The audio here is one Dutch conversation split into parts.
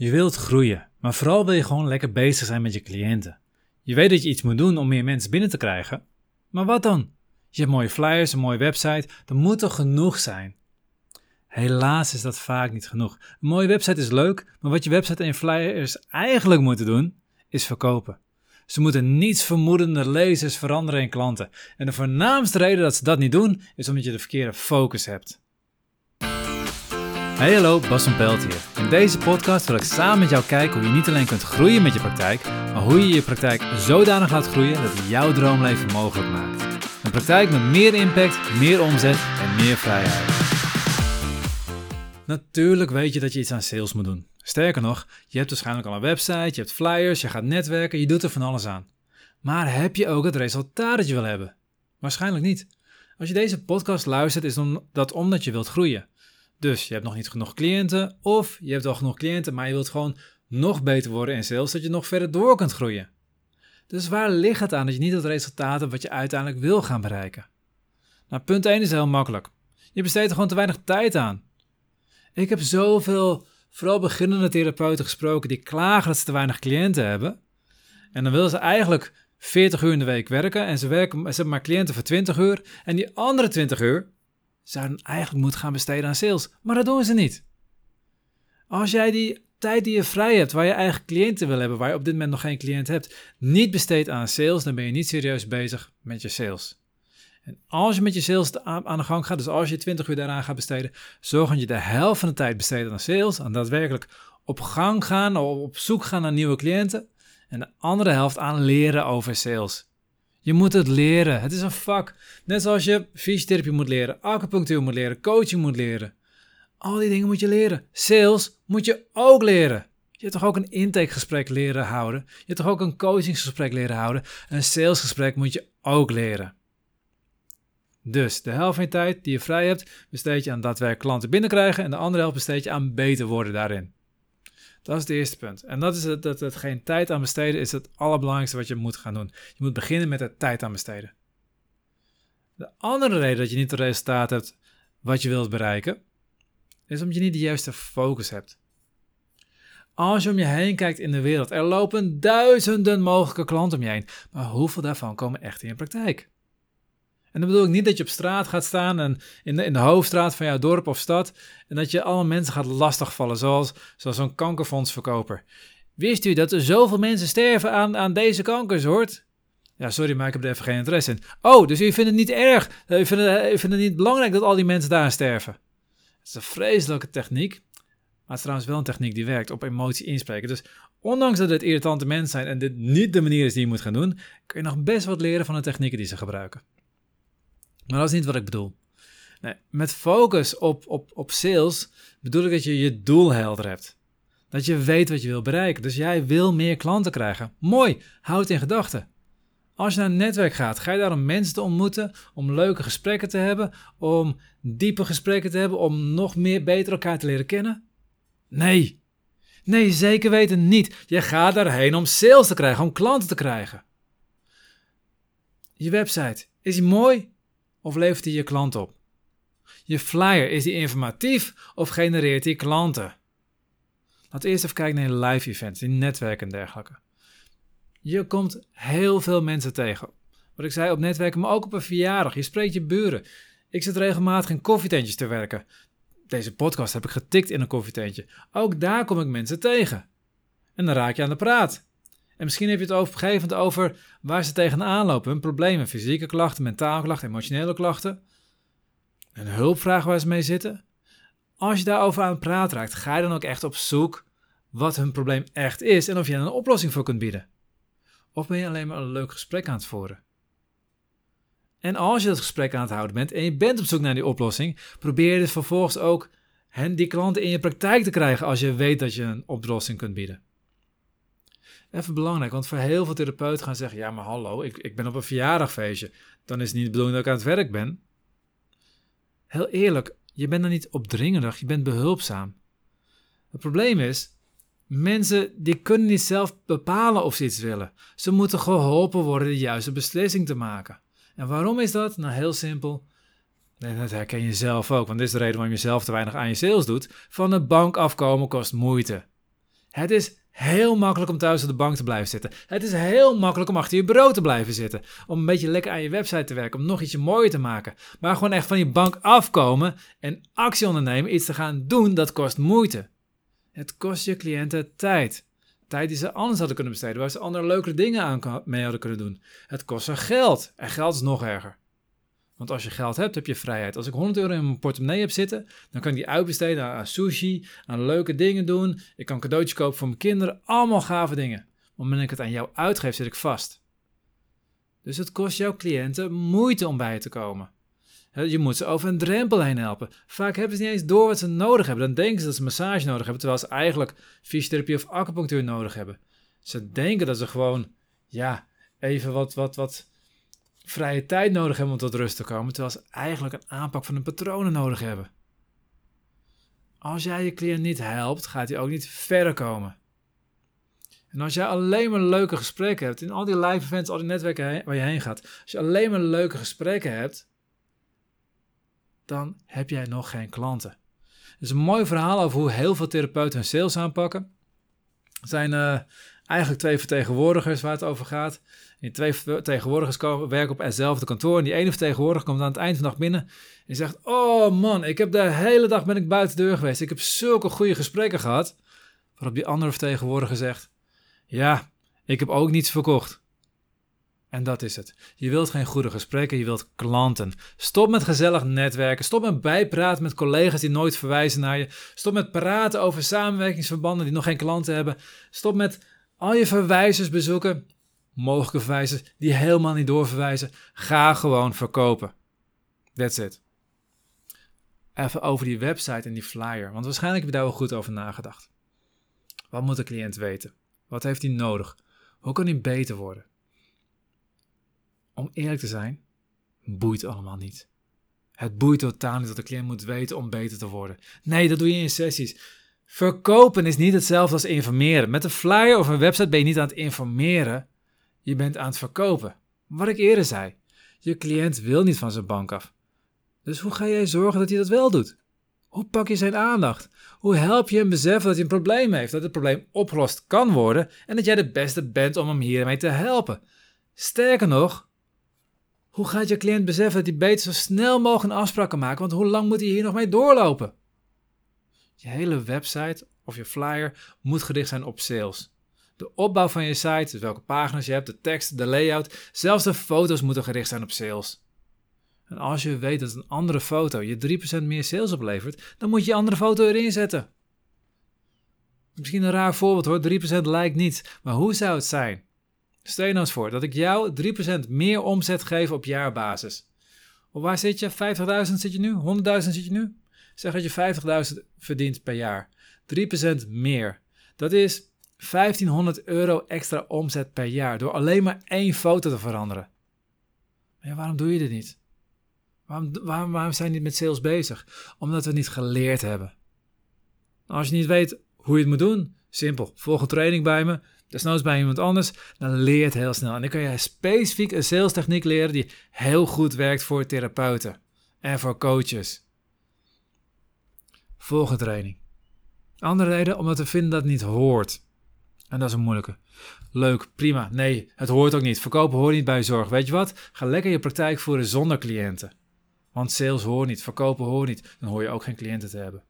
Je wilt groeien, maar vooral wil je gewoon lekker bezig zijn met je cliënten. Je weet dat je iets moet doen om meer mensen binnen te krijgen, maar wat dan? Je hebt mooie flyers, een mooie website, er moet toch genoeg zijn? Helaas is dat vaak niet genoeg. Een mooie website is leuk, maar wat je website en flyers eigenlijk moeten doen, is verkopen. Ze moeten niets vermoedende lezers veranderen in klanten. En de voornaamste reden dat ze dat niet doen, is omdat je de verkeerde focus hebt. Hey hallo, Bas van Pelt hier. In deze podcast wil ik samen met jou kijken hoe je niet alleen kunt groeien met je praktijk, maar hoe je je praktijk zodanig laat groeien dat het jouw droomleven mogelijk maakt. Een praktijk met meer impact, meer omzet en meer vrijheid. Natuurlijk weet je dat je iets aan sales moet doen. Sterker nog, je hebt waarschijnlijk al een website, je hebt flyers, je gaat netwerken, je doet er van alles aan. Maar heb je ook het resultaat dat je wil hebben? Waarschijnlijk niet. Als je deze podcast luistert, is dat omdat je wilt groeien. Dus je hebt nog niet genoeg cliënten, of je hebt wel genoeg cliënten, maar je wilt gewoon nog beter worden in sales, zodat je nog verder door kunt groeien. Dus waar ligt het aan dat je niet het resultaat hebt wat je uiteindelijk wil gaan bereiken? Nou, punt 1 is heel makkelijk. Je besteedt er gewoon te weinig tijd aan. Ik heb zoveel, vooral beginnende therapeuten gesproken die klagen dat ze te weinig cliënten hebben. En dan willen ze eigenlijk 40 uur in de week werken en ze, werken, ze hebben maar cliënten voor 20 uur. En die andere 20 uur, zouden eigenlijk moeten gaan besteden aan sales. Maar dat doen ze niet. Als jij die tijd die je vrij hebt, waar je eigen cliënten wil hebben, waar je op dit moment nog geen cliënt hebt, niet besteedt aan sales, dan ben je niet serieus bezig met je sales. En als je met je sales aan de gang gaat, dus als je 20 uur daaraan gaat besteden, zorg dat je de helft van de tijd besteedt aan sales, en daadwerkelijk op gang gaan, op zoek gaan naar nieuwe cliënten, en de andere helft aan leren over sales. Je moet het leren. Het is een vak. Net zoals je fysiotherapie moet leren, acupunctuur moet leren, coaching moet leren. Al die dingen moet je leren. Sales moet je ook leren. Je hebt toch ook een intakegesprek leren houden. Je hebt toch ook een coachingsgesprek leren houden. Een salesgesprek moet je ook leren. Dus de helft van je tijd die je vrij hebt, besteed je aan daadwerkelijk klanten binnenkrijgen. En de andere helft besteed je aan beter worden daarin. Dat is het eerste punt. En dat is dat het geen tijd aan besteden is het allerbelangrijkste wat je moet gaan doen. Je moet beginnen met het tijd aan besteden. De andere reden dat je niet het resultaat hebt wat je wilt bereiken, is omdat je niet de juiste focus hebt. Als je om je heen kijkt in de wereld, er lopen duizenden mogelijke klanten om je heen, maar hoeveel daarvan komen echt in je praktijk? En dan bedoel ik niet dat je op straat gaat staan en in de, in de hoofdstraat van jouw dorp of stad en dat je alle mensen gaat lastigvallen, zoals, zoals zo'n kankerfondsverkoper. Wist u dat er zoveel mensen sterven aan, aan deze kankersoort? Ja, sorry, maar ik heb er even geen interesse in. Oh, dus u vindt het niet erg, u vindt het, u vindt het niet belangrijk dat al die mensen daar sterven? Het is een vreselijke techniek, maar het is trouwens wel een techniek die werkt, op emotie inspreken. Dus ondanks dat het irritante mensen zijn en dit niet de manier is die je moet gaan doen, kun je nog best wat leren van de technieken die ze gebruiken. Maar dat is niet wat ik bedoel. Nee, met focus op, op, op sales bedoel ik dat je je doel helder hebt. Dat je weet wat je wil bereiken. Dus jij wil meer klanten krijgen. Mooi, houd in gedachten. Als je naar een netwerk gaat, ga je daar om mensen te ontmoeten, om leuke gesprekken te hebben, om diepe gesprekken te hebben, om nog meer beter elkaar te leren kennen? Nee. Nee, zeker weten niet. Je gaat daarheen om sales te krijgen, om klanten te krijgen. Je website, is die mooi? Of levert hij je klant op? Je flyer, is die informatief of genereert hij klanten? Laten we eerst even kijken naar je live events, in netwerken en dergelijke. Je komt heel veel mensen tegen. Wat ik zei op netwerken, maar ook op een verjaardag. Je spreekt je buren. Ik zit regelmatig in koffietentjes te werken. Deze podcast heb ik getikt in een koffietentje. Ook daar kom ik mensen tegen. En dan raak je aan de praat. En misschien heb je het moment over waar ze tegenaan lopen. Hun problemen, fysieke klachten, mentale klachten, emotionele klachten. Een hulpvraag waar ze mee zitten. Als je daarover aan het praten raakt, ga je dan ook echt op zoek wat hun probleem echt is en of je er een oplossing voor kunt bieden. Of ben je alleen maar een leuk gesprek aan het voeren? En als je dat gesprek aan het houden bent en je bent op zoek naar die oplossing, probeer je dus vervolgens ook hen, die klanten in je praktijk te krijgen als je weet dat je een oplossing kunt bieden. Even belangrijk, want voor heel veel therapeuten gaan zeggen: ja, maar hallo, ik, ik ben op een verjaardagfeestje. Dan is het niet de bedoeling dat ik aan het werk ben. Heel eerlijk, je bent dan niet opdringerig, je bent behulpzaam. Het probleem is, mensen die kunnen niet zelf bepalen of ze iets willen. Ze moeten geholpen worden de juiste beslissing te maken. En waarom is dat? Nou, heel simpel. Dat herken je zelf ook, want dit is de reden waarom je zelf te weinig aan je sales doet. Van de bank afkomen kost moeite. Het is heel makkelijk om thuis op de bank te blijven zitten. Het is heel makkelijk om achter je bureau te blijven zitten. Om een beetje lekker aan je website te werken, om nog ietsje mooier te maken. Maar gewoon echt van je bank afkomen en actie ondernemen, iets te gaan doen, dat kost moeite. Het kost je cliënten tijd. Tijd die ze anders hadden kunnen besteden, waar ze andere leukere dingen aan mee hadden kunnen doen. Het kost ze geld. En geld is nog erger. Want als je geld hebt, heb je vrijheid. Als ik 100 euro in mijn portemonnee heb zitten, dan kan ik die uitbesteden aan, sushi, aan leuke dingen doen. Ik kan cadeautjes kopen voor mijn kinderen. Allemaal gave dingen. Moment dat ik het aan jou uitgeef, zit ik vast. Dus het kost jouw cliënten moeite om bij je te komen. Je moet ze over een drempel heen helpen. Vaak hebben ze niet eens door wat ze nodig hebben. Dan denken ze dat ze massage nodig hebben, terwijl ze eigenlijk fysiotherapie of acupunctuur nodig hebben. Ze denken dat ze gewoon, ja, even wat, wat, wat vrije tijd nodig hebben om tot rust te komen, terwijl ze eigenlijk een aanpak van hun patronen nodig hebben. Als jij je cliënt niet helpt, gaat hij ook niet verder komen. En als jij alleen maar leuke gesprekken hebt, in al die live events, al die netwerken waar je heen gaat, als je alleen maar leuke gesprekken hebt, dan heb jij nog geen klanten. Het is een mooi verhaal over hoe heel veel therapeuten hun sales aanpakken. Er zijn uh, eigenlijk twee vertegenwoordigers waar het over gaat. Die twee vertegenwoordigers komen, werken op hetzelfde kantoor. En die ene vertegenwoordiger komt aan het eind van de dag binnen. En zegt: Oh man, ik heb de hele dag ben ik buiten de deur geweest. Ik heb zulke goede gesprekken gehad. Waarop die andere vertegenwoordiger zegt: Ja, ik heb ook niets verkocht. En dat is het. Je wilt geen goede gesprekken, je wilt klanten. Stop met gezellig netwerken. Stop met bijpraten met collega's die nooit verwijzen naar je. Stop met praten over samenwerkingsverbanden die nog geen klanten hebben. Stop met al je verwijzers bezoeken mogelijke verwijzers die helemaal niet doorverwijzen. Ga gewoon verkopen. That's it. Even over die website en die flyer, want waarschijnlijk heb je daar wel goed over nagedacht. Wat moet de cliënt weten? Wat heeft hij nodig? Hoe kan hij beter worden? Om eerlijk te zijn, boeit allemaal niet. Het boeit totaal niet wat de cliënt moet weten om beter te worden. Nee, dat doe je in sessies. Verkopen is niet hetzelfde als informeren. Met een flyer of een website ben je niet aan het informeren, je bent aan het verkopen. Wat ik eerder zei, je cliënt wil niet van zijn bank af. Dus hoe ga jij zorgen dat hij dat wel doet? Hoe pak je zijn aandacht? Hoe help je hem beseffen dat hij een probleem heeft, dat het probleem opgelost kan worden en dat jij de beste bent om hem hiermee te helpen? Sterker nog, hoe gaat je cliënt beseffen dat hij beter zo snel mogelijk een afspraak kan maken, want hoe lang moet hij hier nog mee doorlopen? Je hele website of je flyer moet gericht zijn op sales. De opbouw van je site, dus welke pagina's je hebt, de tekst, de layout, zelfs de foto's moeten gericht zijn op sales. En als je weet dat een andere foto je 3% meer sales oplevert, dan moet je andere foto erin zetten. Misschien een raar voorbeeld hoor, 3% lijkt niets, maar hoe zou het zijn? Stel je nou eens voor dat ik jou 3% meer omzet geef op jaarbasis. Of waar zit je? 50.000 zit je nu? 100.000 zit je nu? Zeg dat je 50.000 verdient per jaar. 3% meer. Dat is 1500 euro extra omzet per jaar door alleen maar één foto te veranderen. Waarom doe je dit niet? Waarom, waarom, zijn we niet met sales bezig? Omdat we het niet geleerd hebben. Als je niet weet hoe je het moet doen, simpel. Volg een training bij me, desnoods bij iemand anders, dan leer het heel snel. En dan kan je specifiek een sales techniek leren die heel goed werkt voor therapeuten en voor coaches. Volg een training. Andere reden, omdat we vinden dat het niet hoort. En dat is een moeilijke. Leuk, prima. Nee, het hoort ook niet. Verkopen hoort niet bij zorg. Weet je wat? Ga lekker je praktijk voeren zonder cliënten. Want sales hoort niet, verkopen hoort niet. Dan hoor je ook geen cliënten te hebben.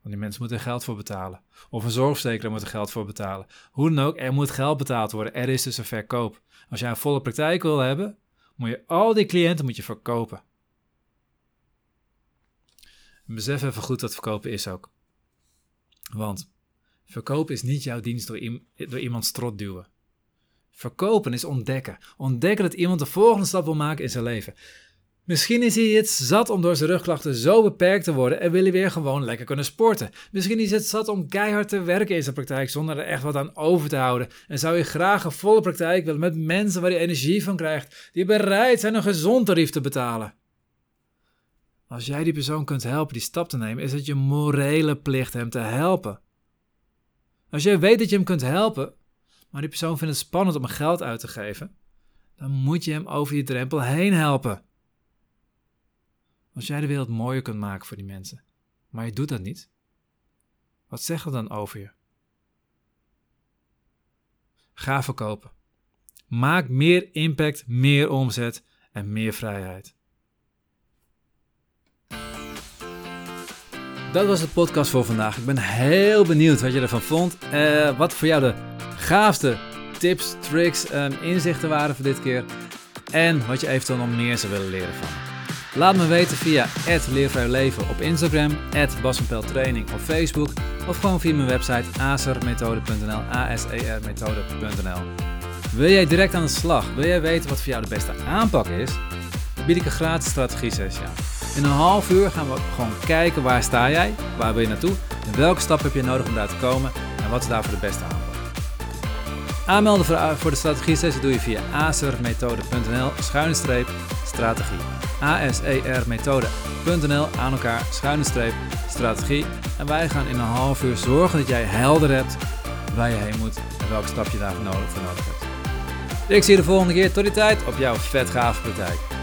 Want die mensen moeten er geld voor betalen. Of een zorgverzekeraar moet er geld voor betalen. Hoe dan ook, er moet geld betaald worden. Er is dus een verkoop. Als jij een volle praktijk wil hebben, moet je al die cliënten moet je verkopen. Besef even goed wat verkopen is ook. Want Verkopen is niet jouw dienst door, door iemand strot duwen. Verkopen is ontdekken. Ontdekken dat iemand de volgende stap wil maken in zijn leven. Misschien is hij het zat om door zijn rugklachten zo beperkt te worden en wil hij weer gewoon lekker kunnen sporten. Misschien is het zat om keihard te werken in zijn praktijk zonder er echt wat aan over te houden. En zou je graag een volle praktijk willen met mensen waar hij energie van krijgt, die bereid zijn een gezond tarief te betalen. Als jij die persoon kunt helpen die stap te nemen, is het je morele plicht hem te helpen. Als jij weet dat je hem kunt helpen, maar die persoon vindt het spannend om geld uit te geven, dan moet je hem over die drempel heen helpen. Als jij de wereld mooier kunt maken voor die mensen, maar je doet dat niet, wat zegt dat dan over je? Ga verkopen. Maak meer impact, meer omzet en meer vrijheid. Dat was de podcast voor vandaag. Ik ben heel benieuwd wat je ervan vond. Uh, wat voor jou de gaafste tips, tricks en inzichten waren voor dit keer. En wat je eventueel nog meer zou willen leren van Laat me weten via Leven op Instagram, Training op Facebook of gewoon via mijn website asermethode.nl, asermethode.nl. Wil jij direct aan de slag? Wil jij weten wat voor jou de beste aanpak is? Dan bied ik een gratis strategie sessie aan. In een half uur gaan we gewoon kijken waar sta jij, waar wil je naartoe en welke stap heb je nodig om daar te komen en wat is daarvoor de beste aanpak. Aanmelden voor de strategie sessie doe je via asermethode.nl schuine streep strategie. asermethode.nl aan elkaar schuine streep strategie. En wij gaan in een half uur zorgen dat jij helder hebt waar je heen moet en welke stap je daarvoor nodig, voor nodig hebt. Ik zie je de volgende keer. Tot die tijd op jouw vet gave praktijk.